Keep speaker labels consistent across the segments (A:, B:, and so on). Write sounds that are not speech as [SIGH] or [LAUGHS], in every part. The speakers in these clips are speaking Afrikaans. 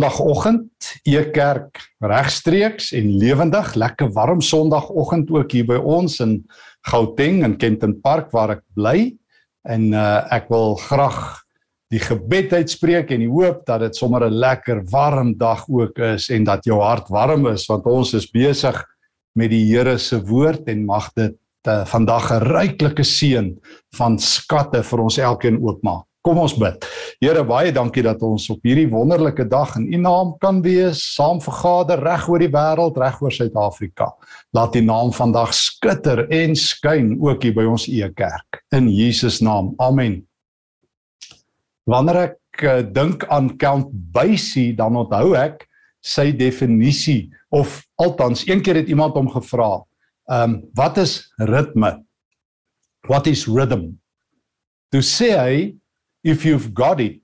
A: Sondagoggend, Ekerk regstreeks en lewendig, lekker warm Sondagoggend ook hier by ons in Gauteng in Kenton Park waar ek bly. En uh, ek wil graag die gebed uitspreek en die hoop dat dit sommer 'n lekker warm dag ook is en dat jou hart warm is want ons is besig met die Here se woord en mag dit uh, vandag 'n ryklike seën van skatte vir ons elkeen oopmaak. Kom ons bid. Here, baie dankie dat ons op hierdie wonderlike dag in U naam kan wees, saam vergader reg oor die wêreld, reg oor Suid-Afrika. Laat U naam vandag skitter en skyn ook hier by ons Ee Kerk. In Jesus naam. Amen. Wanneer ek uh, dink aan Count Basie, dan onthou ek sy definisie of althans een keer het iemand hom gevra, ehm um, wat is ritme? What is rhythm? Toe sê hy if you've got it,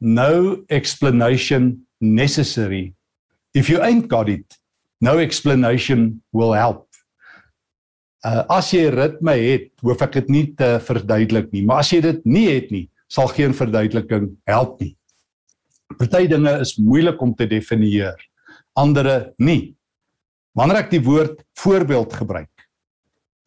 A: no explanation necessary. If you ain't got it, no explanation will help. Uh as jy ritme het, hoef ek dit nie te verduidelik nie, maar as jy dit nie het nie, sal geen verduideliking help nie. Party dinge is moeilik om te definieer, andere nie. Wanneer ek die woord voorbeeld gebruik,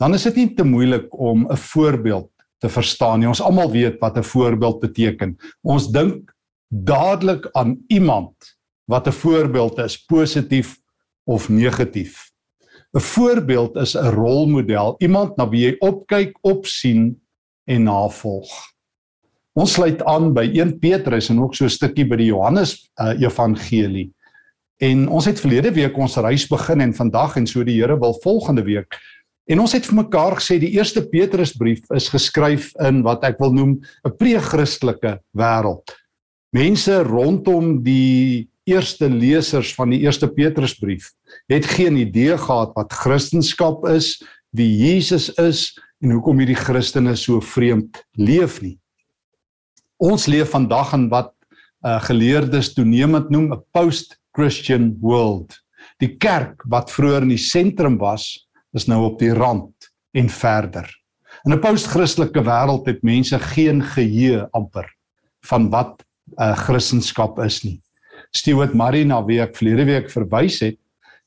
A: dan is dit nie te moeilik om 'n voorbeeld te verstaan nie. Ons almal weet wat 'n voorbeeld beteken. Ons dink dadelik aan iemand wat 'n voorbeeld is, positief of negatief. 'n Voorbeeld is 'n rolmodel, iemand na wie jy opkyk, opsien en navolg. Ons sluit aan by 1 Petrus en ook so 'n stukkie by die Johannes uh, Evangelie. En ons het verlede week ons reis begin en vandag en so die Here wil volgende week En ons het vir mekaar gesê die eerste Petrusbrief is geskryf in wat ek wil noem 'n pre-Christelike wêreld. Mense rondom die eerste lesers van die eerste Petrusbrief het geen idee gehad wat Christendom is, wie Jesus is en hoekom hierdie Christene so vreemd leef nie. Ons leef vandag in wat uh, geleerdes toenemend noem 'n post-Christian world. Die kerk wat vroeër in die sentrum was, is nou op die rand en verder. In 'n postchristtelike wêreld het mense geen geheue amper van wat 'n uh, Christendom is nie. Stewart Murray na wie ek verlede week verwys het,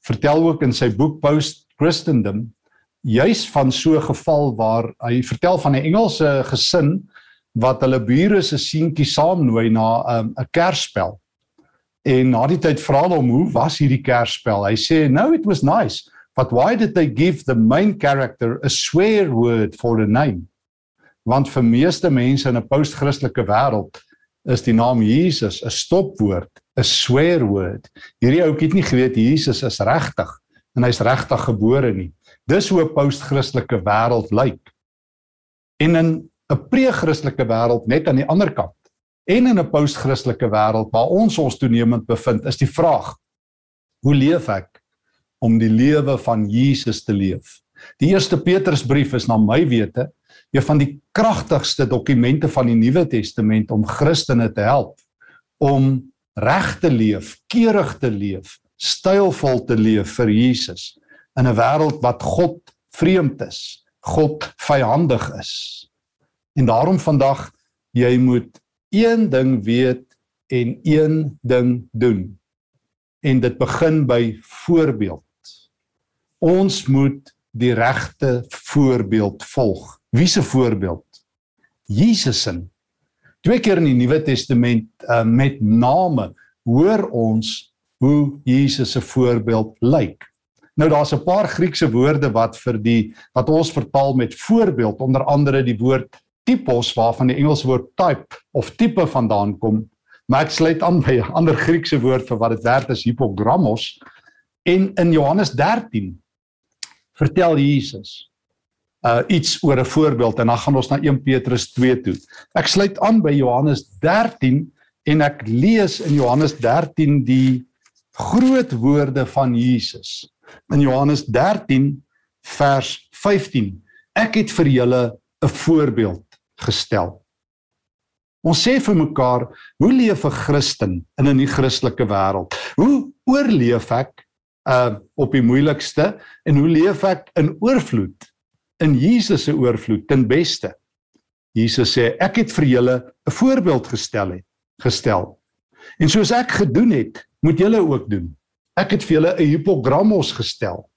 A: vertel ook in sy boek Post Christendom juis van so 'n geval waar hy vertel van 'n Engelse gesin wat hulle bure se seentjie saamnooi na um, 'n um, Kersspel. En na die tyd vra hulle hom hoe was hierdie Kersspel? Hy sê, "No, it was nice." But why did they give the main character a swear word for a name? Want vir meeste mense in 'n post-Christelike wêreld is die naam Jesus 'n stopwoord, 'n swear word. Hierdie ouetjie het nie geweet Jesus is regtig en hy's regtig gebore nie. Dis hoe 'n post-Christelike wêreld lyk. En in 'n pre-Christelike wêreld net aan die ander kant en in 'n post-Christelike wêreld waar ons ons toenemend bevind, is die vraag: Hoe leef ek? Om die lewe van Jesus te leef. Die eerste Petrusbrief is na my wete een van die kragtigste dokumente van die Nuwe Testament om Christene te help om reg te leef, keurig te leef, stylvol te leef vir Jesus in 'n wêreld wat God vreemd is, God vyandig is. En daarom vandag jy moet een ding weet en een ding doen. En dit begin by voorbeeld. Ons moet die regte voorbeeld volg. Wie se voorbeeld? Jesus se. Twee keer in die Nuwe Testament uh, met name hoor ons hoe Jesus se voorbeeld lyk. Nou daar's 'n paar Griekse woorde wat vir die wat ons vertaal met voorbeeld, onder andere die woord typos waarvan die Engelse woord type of tipe vandaan kom. Maar ek sluit aan by 'n ander Griekse woord vir wat dit werd is hypogrammos. En in Johannes 13 vertel Jesus uh iets oor 'n voorbeeld en dan gaan ons na 1 Petrus 2 toe. Ek sluit aan by Johannes 13 en ek lees in Johannes 13 die groot woorde van Jesus. In Johannes 13 vers 15. Ek het vir julle 'n voorbeeld gestel. Ons sê vir mekaar, hoe leef 'n Christen in 'n nie-Christelike wêreld? Hoe oorleef ek uh op die moeilikste en hoe leef ek in oorvloed in Jesus se oorvloed ten beste. Jesus sê ek het vir julle 'n voorbeeld gestel het gestel. En soos ek gedoen het, moet julle ook doen. Ek het vir julle 'n hipogramos gestel.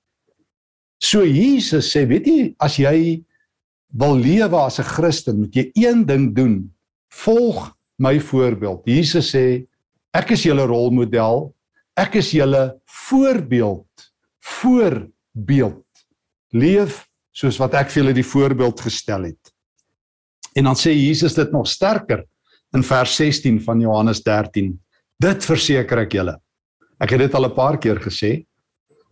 A: So Jesus sê, weet jy, as jy wil lewe as 'n Christen, moet jy een ding doen. Volg my voorbeeld. Jesus sê, ek is julle rolmodel. Ek is julle voorbeeld. Voorbeeld. Leef soos wat ek vir julle die voorbeeld gestel het. En dan sê Jesus dit nog sterker in vers 16 van Johannes 13. Dit verseker ek julle. Ek het dit al 'n paar keer gesê.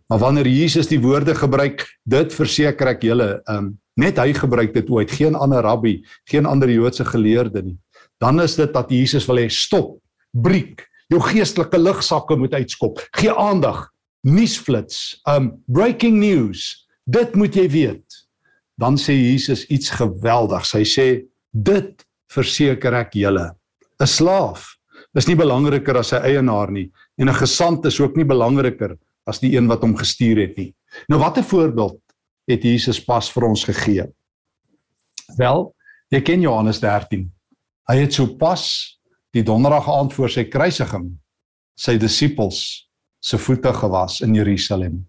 A: Maar wanneer Jesus die woorde gebruik, dit verseker ek julle, um, net hy gebruik dit ooit, geen ander rabbi, geen ander Joodse geleerde nie. Dan is dit dat Jesus wil hê stop, breek, jou geestelike ligsakke moet uitskop. Gee aandag, nuusflits, um breaking news. Dit moet jy weet. Dan sê Jesus iets geweldigs. Hy sê dit verseker ek julle. 'n Slaaf is nie belangriker as sy eienaar nie en 'n gesant is ook nie belangriker as die een wat hom gestuur het nie. Nou watter voorbeeld het Jesus pas vir ons gegee? Wel, jy ken Johannes 13. Hy het so pas die donderdag aand voor sy kruisiging sy disippels se voete gewas in Jerusalem.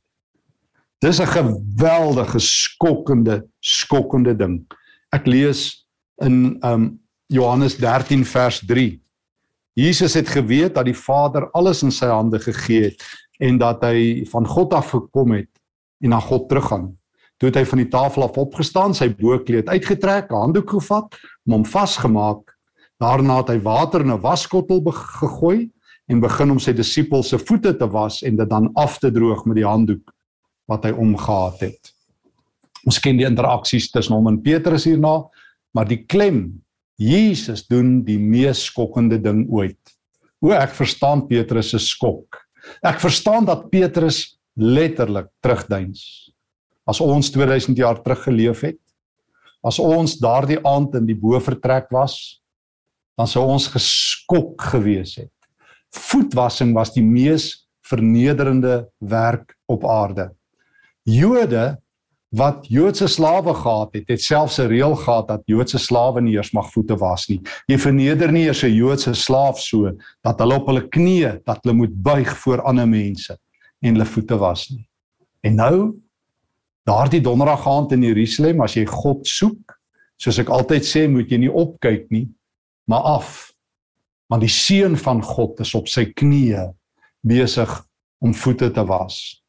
A: Dis 'n geweldige skokkende skokkende ding. Ek lees in um Johannes 13 vers 3. Jesus het geweet dat die Vader alles in sy hande gegee het en dat hy van God af gekom het en na God teruggaan. Toe het hy van die tafel af opgestaan, sy boekleed uitgetrek, 'n handdoek gevat, hom vasgemaak. Daarna het hy water in 'n waskottel gegooi en begin om sy disippels se voete te was en dit dan af te droog met die handdoek wat hy omgehad het. Ons ken die interaksies tussen hom en Petrus hierna, maar die klem Jesus doen die mees skokkende ding ooit. O ek verstaan Petrus se skok. Ek verstaan dat Petrus letterlik terugduins. As ons 2000 jaar terug geleef het, as ons daardie aand in die bovertrek was, dan sou ons geskok gewees het. Voetwassing was die mees vernederende werk op aarde. Jode wat Joodse slawe gehad het, het selfs 'n reël gehad dat Joodse slawe nie eers mag voete was nie. Jy verneder nie eers 'n Joodse slaaf so dat hulle op hulle knieë dat hulle moet buig voor ander mense en hulle voete was nie. En nou daardie donderdag aand in Jerusalem as jy God soek, soos ek altyd sê, moet jy nie opkyk nie, maar af. Want die seun van God is op sy knieë besig om voete te was.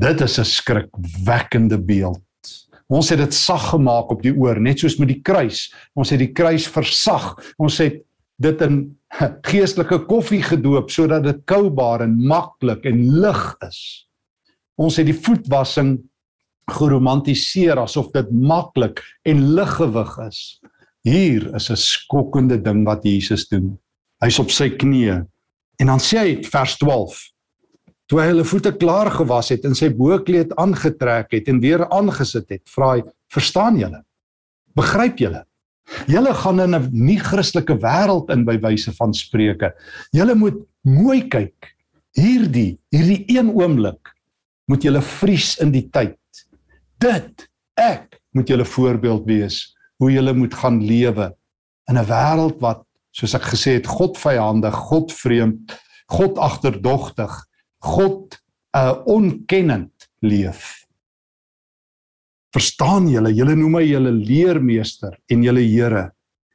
A: Dit is 'n skrikwekkende beeld. Ons het dit sag gemaak op die oor, net soos met die kruis. Ons het die kruis versag. Ons het dit in [LAUGHS] geestelike koffie gedoop sodat dit koubaar en maklik en lig is. Ons het die voetwassing geromantiseer asof dit maklik en liggewig is. Hier is 'n skokkende ding wat Jesus doen. Hy's op sy knieë en dan sê hy vers 12 toe hy hulle voete klaar gewas het en sy boekleed aangetrek het en weer aangesit het, vra hy: "Verstaan julle? Begryp julle? Julle gaan in 'n nie-Christelike wêreld in by wyse van spreuke. Julle moet mooi kyk. Hierdie, hierdie een oomblik moet julle vries in die tyd. Dit ek moet julle voorbeeld wees hoe julle moet gaan lewe in 'n wêreld wat soos ek gesê het, God vyandig, God vreemd, God agterdogtig God uh onkennend leef. Verstaan julle, julle noem my julle leermeester en julle Here.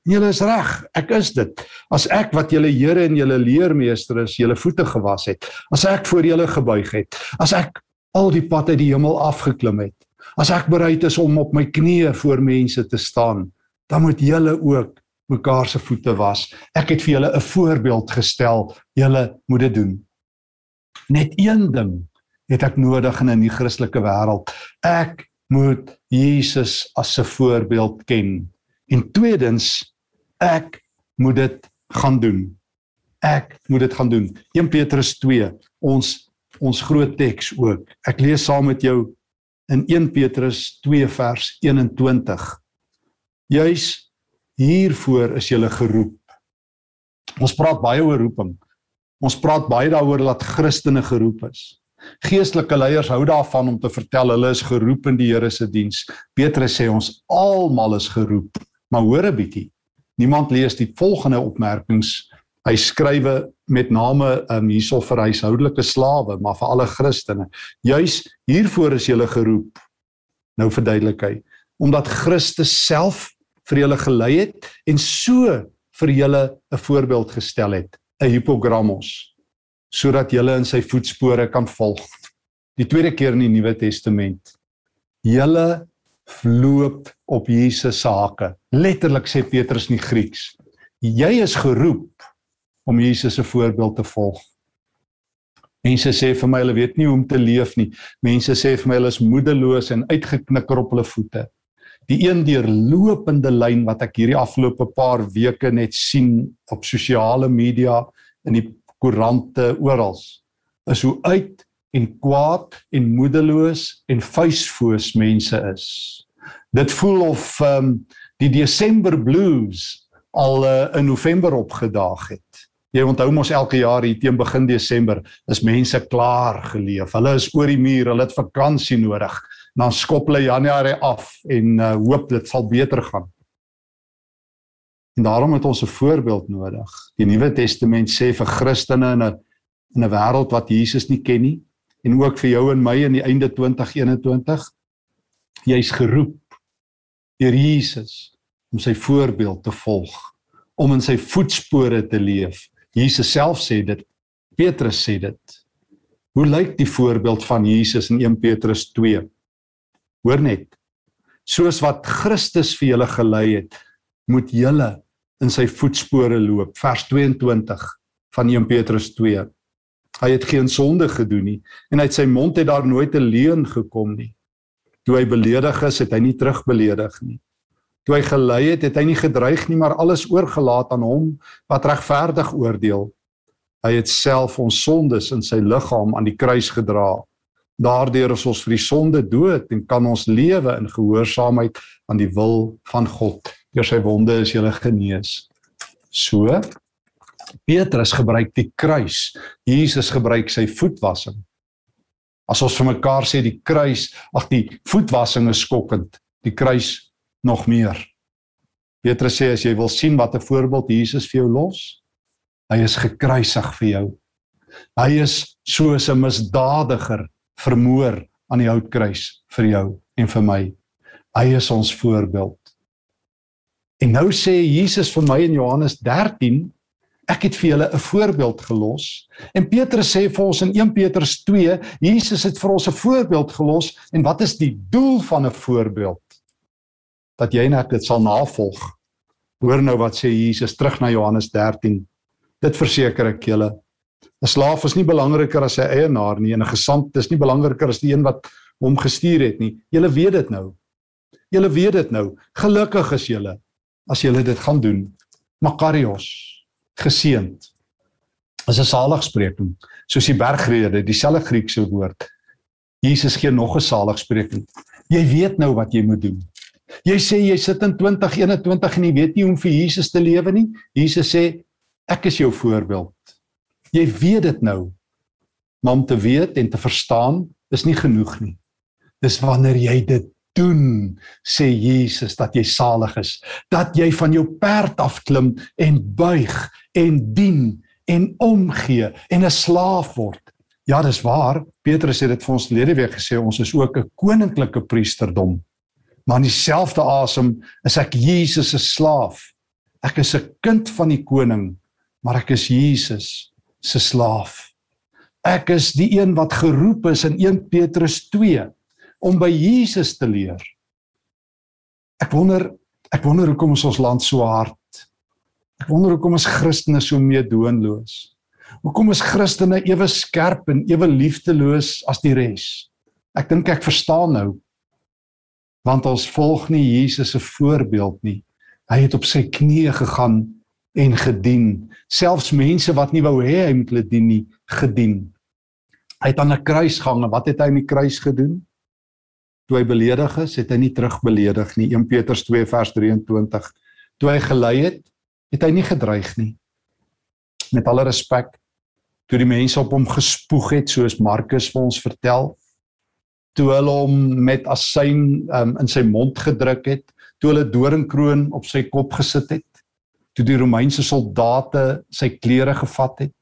A: En julle is reg, ek is dit. As ek wat julle Here en julle leermeester is, julle voete gewas het, as ek voor julle gebuig het, as ek al die pad uit die hemel afgeklim het, as ek bereid is om op my knieë voor mense te staan, dan moet julle ook mekaar se voete was. Ek het vir julle 'n voorbeeld gestel. Julle moet dit doen. Net een ding het ek nodig in 'n nie-Christelike wêreld. Ek moet Jesus as 'n voorbeeld ken. En tweedens, ek moet dit gaan doen. Ek moet dit gaan doen. 1 Petrus 2, ons ons groot teks ook. Ek lees saam met jou in 1 Petrus 2 vers 21. Juis hiervoor is jy geroep. Ons praat baie oor roeping. Ons praat baie daaroor dat Christene geroep is. Geestelike leiers hou daarvan om te vertel hulle is geroep in die Here se diens. Petrus sê ons almal is geroep. Maar hoor 'n bietjie. Niemand lees die volgende opmerkings Hy skrywe met name um, hierso vir huishoudelike slawe, maar vir alle Christene. Juis hiervoor is julle geroep. Nou verduidelik hy, omdat Christus self vir julle gelei het en so vir julle 'n voorbeeld gestel het, 'n hipogramos, sodat julle in sy voetspore kan volg. Die tweede keer in die Nuwe Testament. Julle loop op Jesus se hake. Letterlik sê Petrus in die Grieks. Jy is geroep om Jesus se voorbeeld te volg. Mense sê vir my hulle weet nie hoe om te leef nie. Mense sê vir my hulle is moedeloos en uitgeknikker op hulle voete. Die een deurlopende lyn wat ek hierdie afgelope paar weke net sien op sosiale media in die koerante oral is hoe uit en kwaad en moedeloos en vuisfoos mense is. Dit voel of um, die Desember blues al uh, in November opgedaag het. Jy onthou mos elke jaar hier teen begin Desember is mense klaar geleef. Hulle is oor die muur, hulle het vakansie nodig. Dan skop hulle Januarie af en uh, hoop dit sal beter gaan. En daarom het ons 'n voorbeeld nodig. Die Nuwe Testament sê vir Christene in 'n in 'n wêreld wat Jesus nie ken nie en ook vir jou en my in die einde 2021 jy's geroep deur Jesus om sy voorbeeld te volg, om in sy voetspore te leef Jesus self sê dit. Petrus sê dit. Hoe lyk die voorbeeld van Jesus in 1 Petrus 2? Hoor net. Soos wat Christus vir julle gelei het, moet julle in sy voetspore loop. Vers 22 van 1 Petrus 2. Hy het geen sonde gedoen nie en uit sy mond het daar nooit 'n leuen gekom nie. Toe hy beledig is, het hy nie terugbeledig nie. Toe hy gelei het, het hy nie gedreig nie, maar alles oorgelaat aan hom wat regverdig oordeel. Hy het self ons sondes in sy liggaam aan die kruis gedra. Daardeur is ons vir die sonde dood en kan ons lewe in gehoorsaamheid aan die wil van God. Deur sy wonde is jy genees. So Petrus gebruik die kruis. Jesus gebruik sy voetwassing. As ons vir mekaar sê die kruis, ag die voetwassing is skokkend. Die kruis nog meer. Petrus sê as jy wil sien wat 'n voorbeeld Jesus vir jou los, hy is gekruisig vir jou. Hy is soos 'n misdadiger vermoor aan die houtkruis vir jou en vir my. Hy is ons voorbeeld. En nou sê Jesus vir my in Johannes 13, ek het vir julle 'n voorbeeld gelos. En Petrus sê vir ons in 1 Petrus 2, Jesus het vir ons 'n voorbeeld gelos en wat is die doel van 'n voorbeeld? Dat jy net dit sal navolg. Hoor nou wat sê Jesus terug na Johannes 13. Dit verseker ek julle. 'n Slaaf is nie belangriker as sy eienaar nie en 'n gesant is nie belangriker as die een wat hom gestuur het nie. Julle weet dit nou. Julle weet dit nou. Gelukkig is julle as julle dit gaan doen. Makarios geseend. As 'n saligspreking, soos die bergrede, dieselfde Griekse woord. Jesus gee nog 'n saligspreking. Jy weet nou wat jy moet doen. Jy sê jy sit in 2021 en jy weet nie hoe om vir Jesus te lewe nie. Jesus sê ek is jou voorbeeld. Jy weet dit nou. Maar om te weet en te verstaan is nie genoeg nie. Dis wanneer jy dit doen, sê Jesus dat jy salig is, dat jy van jou perd afklim en buig en dien en omgee en 'n slaaf word. Ja, dis waar. Petrus het dit vir ons lede week gesê, ons is ook 'n koninklike priesterdom maar in dieselfde asem is ek Jesus se slaaf. Ek is 'n kind van die koning, maar ek is Jesus se slaaf. Ek is die een wat geroep is in 1 Petrus 2 om by Jesus te leer. Ek wonder ek wonder hoekom is ons land so hard? Ek wonder hoekom is Christene so meedoenloos? Hoekom is Christene ewe skerp en ewe liefdeloos as die res? Ek dink ek verstaan nou want ons volg nie Jesus se voorbeeld nie. Hy het op sy knieë gegaan en gedien, selfs mense wat nie wou hê hy moet hulle dien nie, gedien. Hy het aan 'n kruis gehang en wat het hy aan die kruis gedoen? Toe hy beledig is, het hy nie terugbeledig nie. 1 Petrus 2 vers 23. Toe hy gelei het, het hy nie gedreig nie. Met alle respek, toe die mense op hom gespoeg het, soos Markus vir ons vertel, toe hulle hom met asyn um, in sy mond gedruk het, toe hulle doringkroon op sy kop gesit het, toe die Romeinse soldate sy klere gevat het?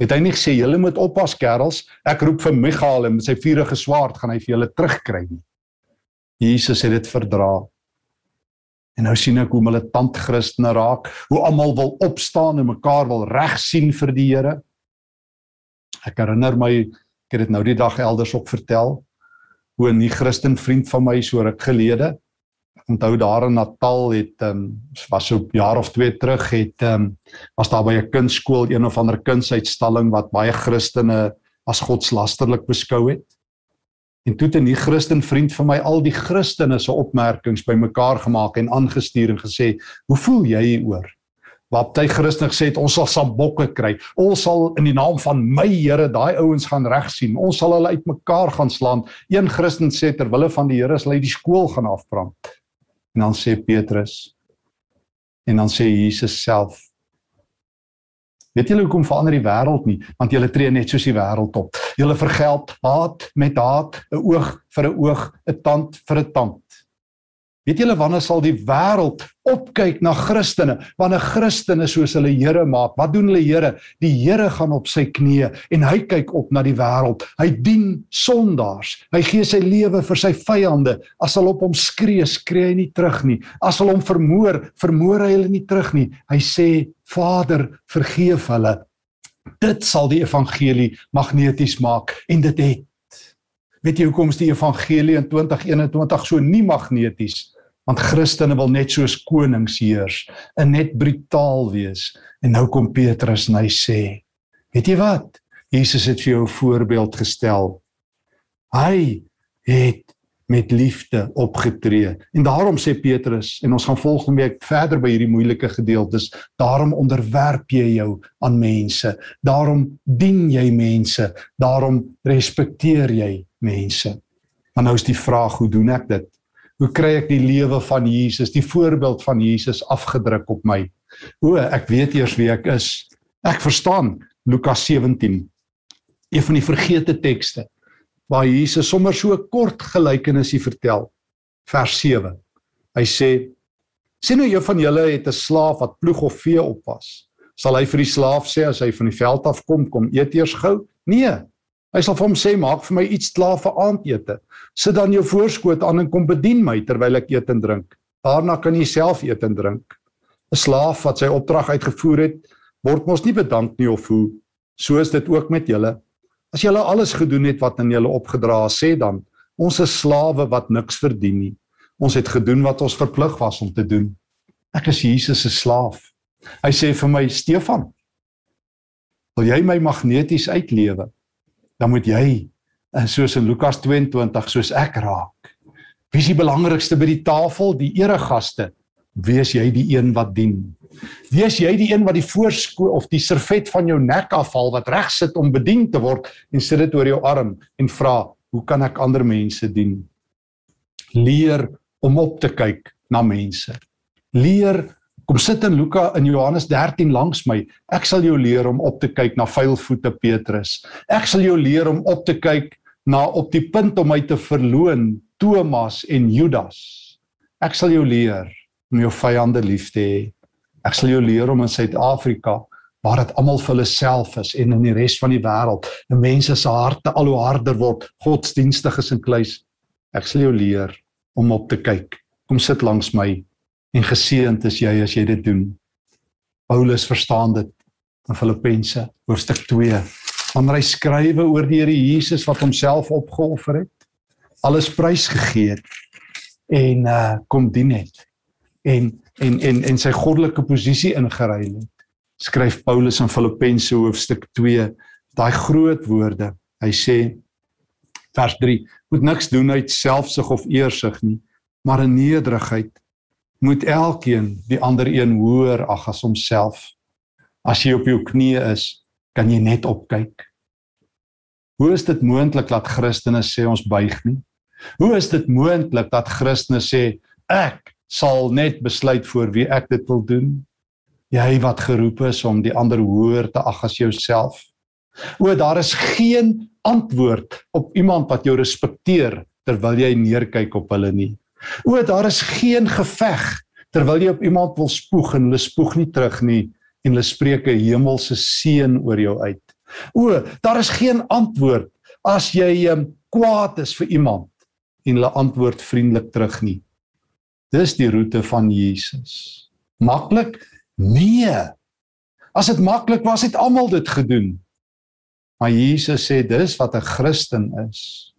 A: Het hy nie gesê julle moet oppas kerels, ek roep vir Michael en met sy vuurige swaard gaan hy vir julle terugkry nie. Jesus het dit verdra. En nou sien ek hoe militant Christene raak, hoe almal wil opstaan en mekaar wil reg sien vir die Here. Ek herinner my, ek het dit nou die dag elders op vertel, hoe 'n nie-Christen vriend van my so ruk gelede onthou daar in Natal het ehm um, was so 'n jaar of 2 terug het ehm um, was daar by 'n kunstskool een of ander kunsuitstalling wat baie Christene as godslasterlik beskou het. En toe het 'n nie-Christen vriend van my al die Christene se opmerkings bymekaar gemaak en aangestuur en gesê, "Hoe voel jy hieroor?" Waar party Christene gesê het, "Ons sal sabokke kry. Ons sal in die naam van my Here daai ouens gaan regsien. Ons sal hulle uitmekaar gaan slaan." Een Christen sê terwille van die Here sal hy die skool gaan afbrand. En dan sê Petrus en dan sê Jesus self Weet julle hoekom verander die wêreld nie? Want julle tree net soos die wêreld op. Julle vergeld haat met haat, 'n oog vir 'n oog, 'n tand vir 'n tand. Weet julle wanneer sal die wêreld opkyk na Christene? Wanneer Christene soos hulle Here maak. Wat doen hulle Here? Die Here gaan op sy knieë en hy kyk op na die wêreld. Hy dien sondaars. Hy gee sy lewe vir sy vyande. As hulle op hom skree, skree hy nie terug nie. As hulle hom vermoor, vermoor hy hulle nie terug nie. Hy sê: "Vader, vergeef hulle." Dit sal die evangelie magneties maak en dit het Weet jy hoekom is die evangelie in 2021 so nie magneties? Want Christene wil net soos konings heers, en net brutaal wees. En nou kom Petrus en hy sê: "Weet jy wat? Jesus het vir jou 'n voorbeeld gestel. Hy het met liefde opgetree. En daarom sê Petrus en ons gaan volgende week verder by hierdie moeilike gedeeltes, daarom onderwerp jy jou aan mense. Daarom dien jy mense. Daarom respekteer jy mense. Maar nou is die vraag, hoe doen ek dit? Hoe kry ek die lewe van Jesus, die voorbeeld van Jesus afgedruk op my? O, ek weet eers wie ek is. Ek verstaan Lukas 17. Een van die vergete tekste waar Jesus sommer so 'n kort gelykenis vertel. Vers 7. Hy sê: "Sien nou een van julle het 'n slaaf wat ploeg of vee oppas. Sal hy vir die slaaf sê as hy van die veld af kom, kom eet eers gou? Nee. Hy sal vir hom sê: "Maak vir my iets klaar vir aandete. Sit dan jou voorskoot aan en kom bedien my terwyl ek eet en drink. Daarna kan jy self eet en drink." 'n Slaaf wat sy opdrag uitgevoer het, word mos nie bedank nie of hoe. So is dit ook met julle. As julle alles gedoen het wat aan julle opgedra is, sê dan, ons is slawe wat niks verdien nie. Ons het gedoen wat ons verplig was om te doen. Ek is Jesus se slaaf. Hy sê vir my, Stefan, wil jy my magneties uitlewe? Dan moet jy eh, soos in Lukas 22 soos ek raak. Wie is die belangrikste by die tafel? Die eregaste. Wees jy die een wat dien? Wees jy die een wat die voorsko of die servet van jou nek afhaal wat reg sit om bedien te word en sit dit oor jou arm en vra, "Hoe kan ek ander mense dien?" Leer om op te kyk na mense. Leer kom sit in Luka in Johannes 13 langs my. Ek sal jou leer om op te kyk na vuilvoete Petrus. Ek sal jou leer om op te kyk na op die punt om my te verloon Thomas en Judas. Ek sal jou leer om jou vyande lief te hê. Ek sal jou leer om in Suid-Afrika waar dit almal vir hulle self is en in die res van die wêreld, die mense se harte al hoe harder word, godsdienstig is en kluis. Ek sal jou leer om op te kyk. Kom sit langs my en geseënd is jy as jy dit doen. Paulus verstaan dit in Filippense hoofstuk 2. Wanneer hy skrywe oor die Here Jesus wat homself opgeoffer het, alles prysgegee het en uh kom dien het en en en en sy goddelike posisie ingeruil het. Skryf Paulus in Filippense hoofstuk 2 daai groot woorde. Hy sê vers 3: Moet niks doen uit selfsug of eersug nie, maar in nederigheid moet elkeen die ander een hoër ag as homself. As jy op jou knieë is, kan jy net opkyk. Hoe is dit moontlik dat Christene sê ons buig nie? Hoe is dit moontlik dat Christene sê ek sal net besluit voor wie ek dit wil doen. Jy wat geroep is om die ander hoër te ag as jouself. O, daar is geen antwoord op iemand wat jou respekteer terwyl jy neerkyk op hulle nie. O, daar is geen geveg terwyl jy op iemand wil spoeg en hulle spoeg nie terug nie en hulle spreek 'n hemelse seën oor jou uit. O, daar is geen antwoord as jy um, kwaad is vir iemand en hulle antwoord vriendelik terug nie. Dis die roete van Jesus. Maklik? Nee. As dit maklik was, het almal dit gedoen. Maar Jesus sê dis wat 'n Christen is.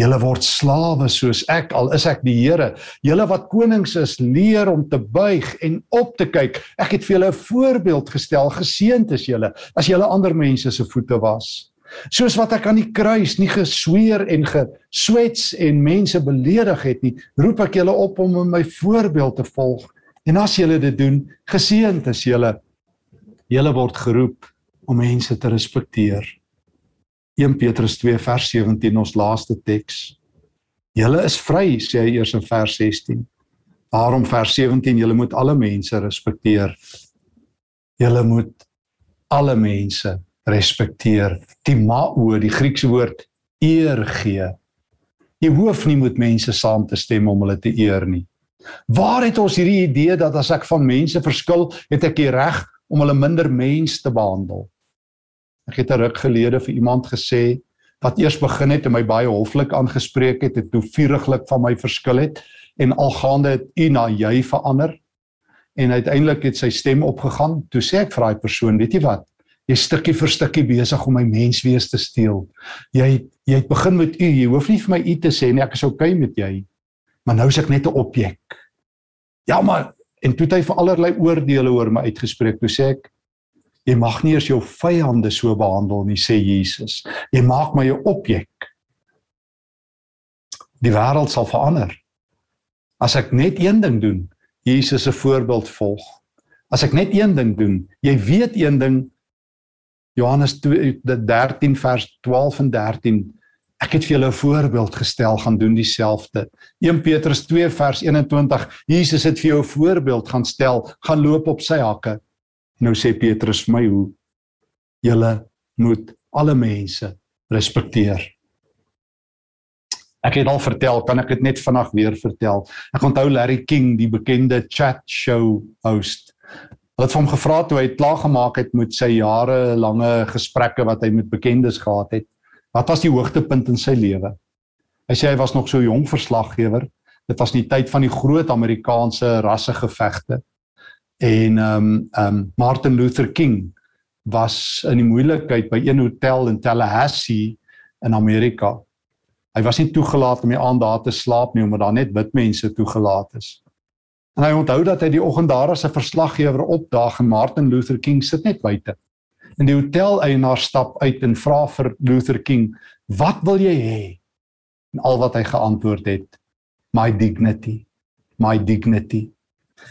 A: Julle word slawe soos ek al is ek die Here. Julle wat konings is, leer om te buig en op te kyk. Ek het vir julle 'n voorbeeld gestel. Geseënd is julle as julle ander mense se voete was. Soos wat ek aan die kruis nie gesweer en geswets en mense beledig het nie, roep ek julle op om in my voorbeeld te volg. En as julle dit doen, geseënd is julle. Julle word geroep om mense te respekteer. 1 Petrus 2 vers 17 ons laaste teks. Julle is vry sê hy eers in vers 16. Daarom vers 17 julle moet alle mense respekteer. Julle moet alle mense respekteer. Timao, die Griekse woord eer gee. Jy hoef nie met mense saam te stem om hulle te eer nie. Waar het ons hierdie idee dat as ek van mense verskil, het ek die reg om hulle minder mens te behandel? Ek het 'n ruk gelede vir iemand gesê wat eers begin het en my baie hoflik aangespreek het, het hoe vuriglik van my verskil het en algaande het u na jy verander en uiteindelik het sy stem opgegaan. Toe sê ek vir daai persoon, weet jy wat? Jy stukkie vir stukkie besig om my menswees te steel. Jy jy het begin met u, jy hoef nie vir my u te sê nie, ek is oukei okay met jy. Maar nou is ek net 'n objek. Ja, maar en toe het hy vir allerlei oordeele oor my uitgespreek. Toe sê ek, Jy mag nie eers jou vyande so behandel nie, sê Jesus. Jy maak my 'n objek. Die wêreld sal verander. As ek net een ding doen, Jesus se voorbeeld volg. As ek net een ding doen, jy weet een ding Johannes 13 vers 12 en 13 Ek het vir julle 'n voorbeeld gestel gaan doen dieselfde. 1 Petrus 2 vers 21 Jesus het vir jou 'n voorbeeld gaan stel, gaan loop op sy hakke. Nou sê Petrus vir my hoe julle moet alle mense respekteer. Ek het al vertel, kan ek dit net vinnig weer vertel. Ek onthou Larry King, die bekende chat show host. Hulle het hom gevra toe hy klaar gemaak het met sy jarelange gesprekke wat hy met bekendes gehad het. Wat was die hoogtepunt in sy lewe? Hy sê hy was nog so jong verslaggewer. Dit was in die tyd van die groot Amerikaanse rassegevegte en ehm um, ehm um, Martin Luther King was in die moeilikheid by een hotel in Tallahassee in Amerika. Hy was nie toegelaat om die aand daar te slaap nie omdat daar net wit mense toegelaat is. En hy onthou dat hy die oggend daar as 'n verslaggewer opdaag en Martin Luther King sit net buite. En die hotel eienaar stap uit en vra vir Luther King, "Wat wil jy hê?" En al wat hy geantwoord het, "My dignity. My dignity."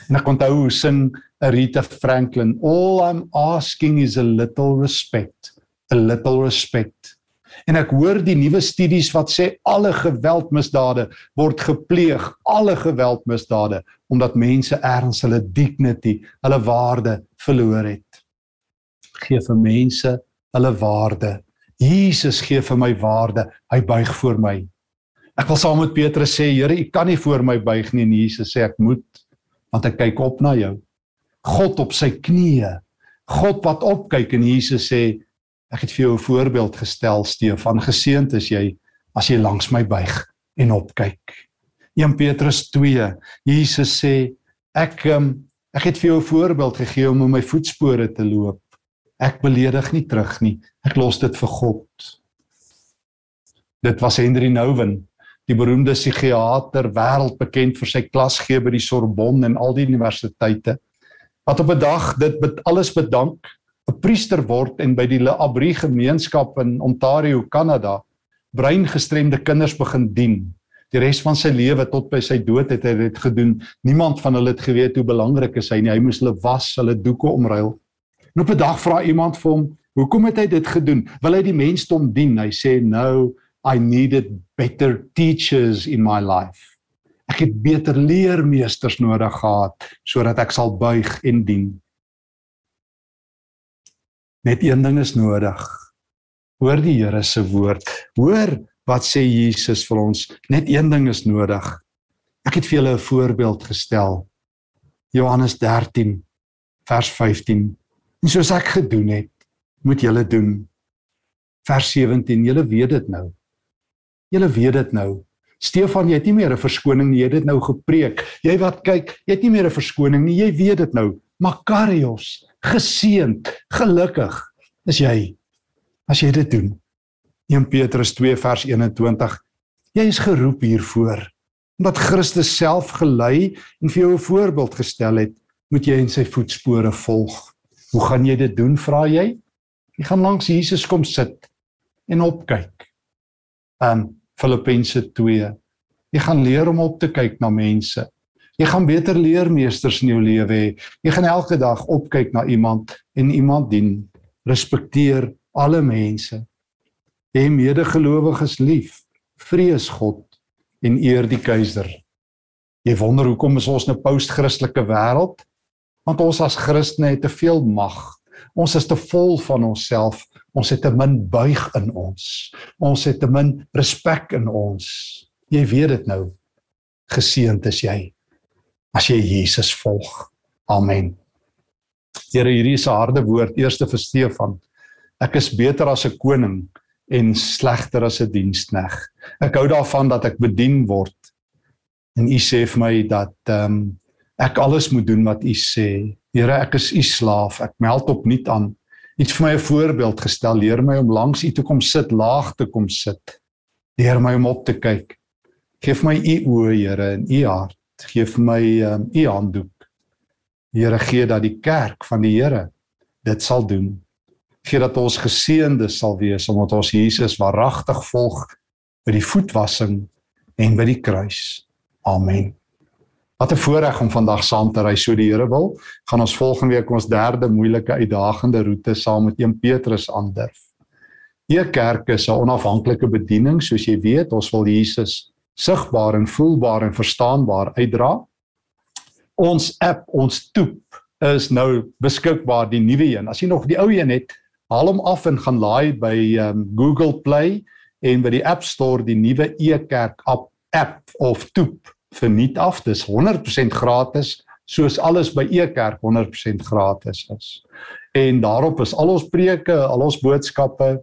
A: En ek onthou hoe sing Rita Franklin, all I'm asking is a little respect, a little respect. En ek hoor die nuwe studies wat sê alle geweldmisdade word gepleeg, alle geweldmisdade omdat mense erns hulle dignity, hulle waarde verloor het. Gee vir mense hulle waarde. Jesus gee vir my waarde. Hy buig voor my. Ek wil saam met Petrus sê, Here, U kan nie voor my buig nie en Jesus sê ek moet want ek kyk op na jou. God op sy knieë. God wat opkyk en Jesus sê ek het vir jou 'n voorbeeld gestel Stefan, geseënd is jy as jy langs my buig en opkyk. 1 Petrus 2. Jesus sê ek um, ek het vir jou 'n voorbeeld gegee om in my voetspore te loop. Ek beledig nie terug nie. Ek los dit vir God. Dit was Henry Nouwen die beroemde psigiater wêreldbekend vir sy klasgee by die Sorbonne en al die universiteite wat op 'n dag dit met alles bedank 'n priester word en by die L'Abri gemeenskap in Ontario, Kanada breingestremde kinders begin dien. Die res van sy lewe tot by sy dood het hy dit gedoen. Niemand van hulle het geweet hoe belangrik is hy nie. Hy moes hulle was, hulle doeke omruil. En op 'n dag vra iemand vir hom, "Hoekom het hy dit gedoen? Wil hy die mensdom dien?" Hy sê, "Nou, I needed better teachers in my life. Ek het beter leermeesters nodig gehad sodat ek sal buig en dien. Net een ding is nodig. Hoor die Here se woord. Hoor wat sê Jesus vir ons. Net een ding is nodig. Ek het vir julle 'n voorbeeld gestel. Johannes 13 vers 15. En soos ek gedoen het, moet julle doen. Vers 17, julle weet dit nou. Julle weet dit nou. Stefan, jy het nie meer 'n verskoning nie, jy het dit nou gepreek. Jy wat kyk, jy het nie meer 'n verskoning nie, jy weet dit nou. Makarios, geseënd, gelukkig is jy as jy dit doen. 1 Petrus 2 vers 21. Jy is geroep hiervoor omdat Christus self gelei en vir jou 'n voorbeeld gestel het, moet jy in sy voetspore volg. Hoe gaan jy dit doen, vra jy? Jy gaan langs Jesus kom sit en opkyk. Um Filippense 2. Jy gaan leer om op te kyk na mense. Jy gaan beter leermeesters in jou lewe hê. Jy gaan elke dag opkyk na iemand en iemand dien. Respekteer alle mense. Hê medegelowiges lief. Vrees God en eer die keiser. Jy wonder hoekom is ons 'n post-Christelike wêreld? Want ons as Christene het te veel mag. Ons is te vol van onsself. Ons het te min buig in ons. Ons het te min respek in ons. Jy weet dit nou. Geseënd is jy as jy Jesus volg. Amen. Here, hierdie is 'n harde woord eerste vir Stefan. Ek is beter as 'n koning en slegter as 'n dienskneg. Ek hou daarvan dat ek bedien word. En u sê vir my dat ehm um, ek alles moet doen wat u sê. Here, ek is u slaaf. Ek meld op nuut aan. Iets vir my 'n voorbeeld gestel. Leer my om langs u toe kom sit, laag te kom sit. Leer my om op te kyk. Geef my u oë, Here, en u hart. Geef my um, u handdoek. Here, gee dat die kerk van die Here dit sal doen gee dat ons geseënde sal wees omdat ons Jesus waaragtig volg by die voetwassing en by die kruis. Amen. Wat 'n voorreg om vandag saam te ry so die Here wil. Gaan ons volgende week ons derde moeilike uitdagende roete saam met 1 Petrus aandurf. Hier kerk is 'n onafhanklike bediening soos jy weet, ons wil Jesus sigbaar en voelbaar en verstaanbaar uitdra. Ons app, ons toep is nou beskikbaar die nuwe een. As jy nog die ou een het, haal hom af en gaan laai by um, Google Play en by die App Store die nuwe e-kerk app app of toep verniet af. Dis 100% gratis soos alles by e-kerk 100% gratis is. En daarop is al ons preke, al ons boodskappe.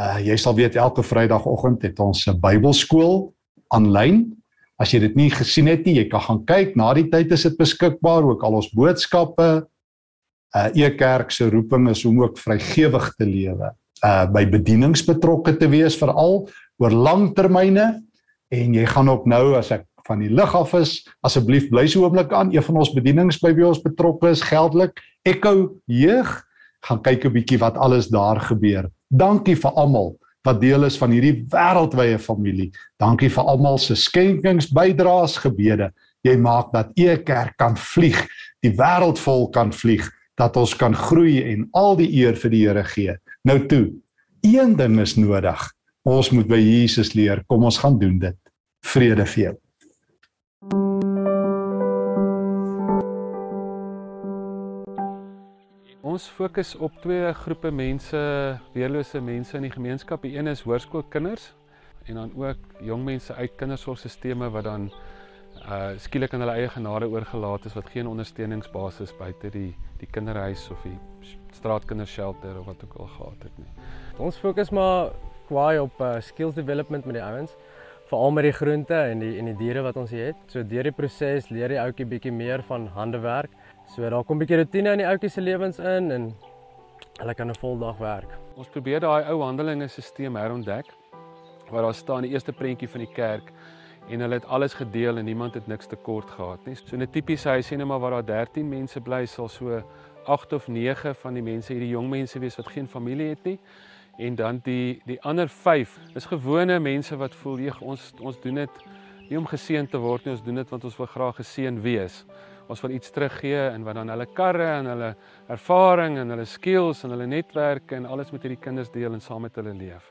A: Uh jy sal weet elke Vrydagoggend het ons 'n Bybelskool aanlyn. As jy dit nie gesien het nie, jy kan gaan kyk. Na die tyd is dit beskikbaar ook al ons boodskappe, uh e-kerk se roeping is om ook vrygewig te lewe, uh by bedienings betrokke te wees veral oor langtermyne en jy gaan ook nou as ek van die lig af is, asseblief bly so oomblik aan een van ons bedienings by wie ons betrokke is geldelik. Echo jeug gaan kyk 'n bietjie wat alles daar gebeur. Dankie vir almal wat deel is van hierdie wêreldwye familie. Dankie vir almal se skenkings, bydraes, gebede. Jy maak dat e-kerk kan vlieg, die wêreld vol kan vlieg dat ons kan groei en al die eer vir die Here gee. Nou toe, een ding is nodig. Ons moet by Jesus leer. Kom ons gaan doen dit. Vrede vir jou.
B: Ons fokus op twee groepe mense, weerlose mense in die gemeenskap. Die een is hoërskoolkinders en dan ook jong mense uit kindersorgstelsels wat dan uh skielik aan hulle eie genade oorgelaat is wat geen ondersteuningsbasis buite die die kinderhuis of die straatkindershelter of wat ook al gehad het nie.
C: Ons fokus maar kwaai op uh, skills development met die ouens, veral met die groente en die en die diere wat ons hier het. So deur die proses leer die ouetjie bietjie meer van handewerk. So daar kom 'n bietjie rotine in die ouetjie se lewens in en hulle kan 'n voldag werk.
B: Ons probeer daai ou handelinge stelsel herontdek waar daar staan die eerste prentjie van die kerk en hulle het alles gedeel en niemand het niks tekort gehad nie. So 'n tipiese huisie net maar waar daar 13 mense bly sal so 8 of 9 van die mense hierdie jong mense wees wat geen familie het nie. En dan die die ander 5 is gewone mense wat voel jy ons ons doen dit nie om geseën te word nie, ons doen dit want ons wil graag geseën wees. Ons wil iets teruggee en wat dan hulle karre en hulle ervaring en hulle skills en hulle netwerke en alles met hierdie kinders deel en saam met hulle leef.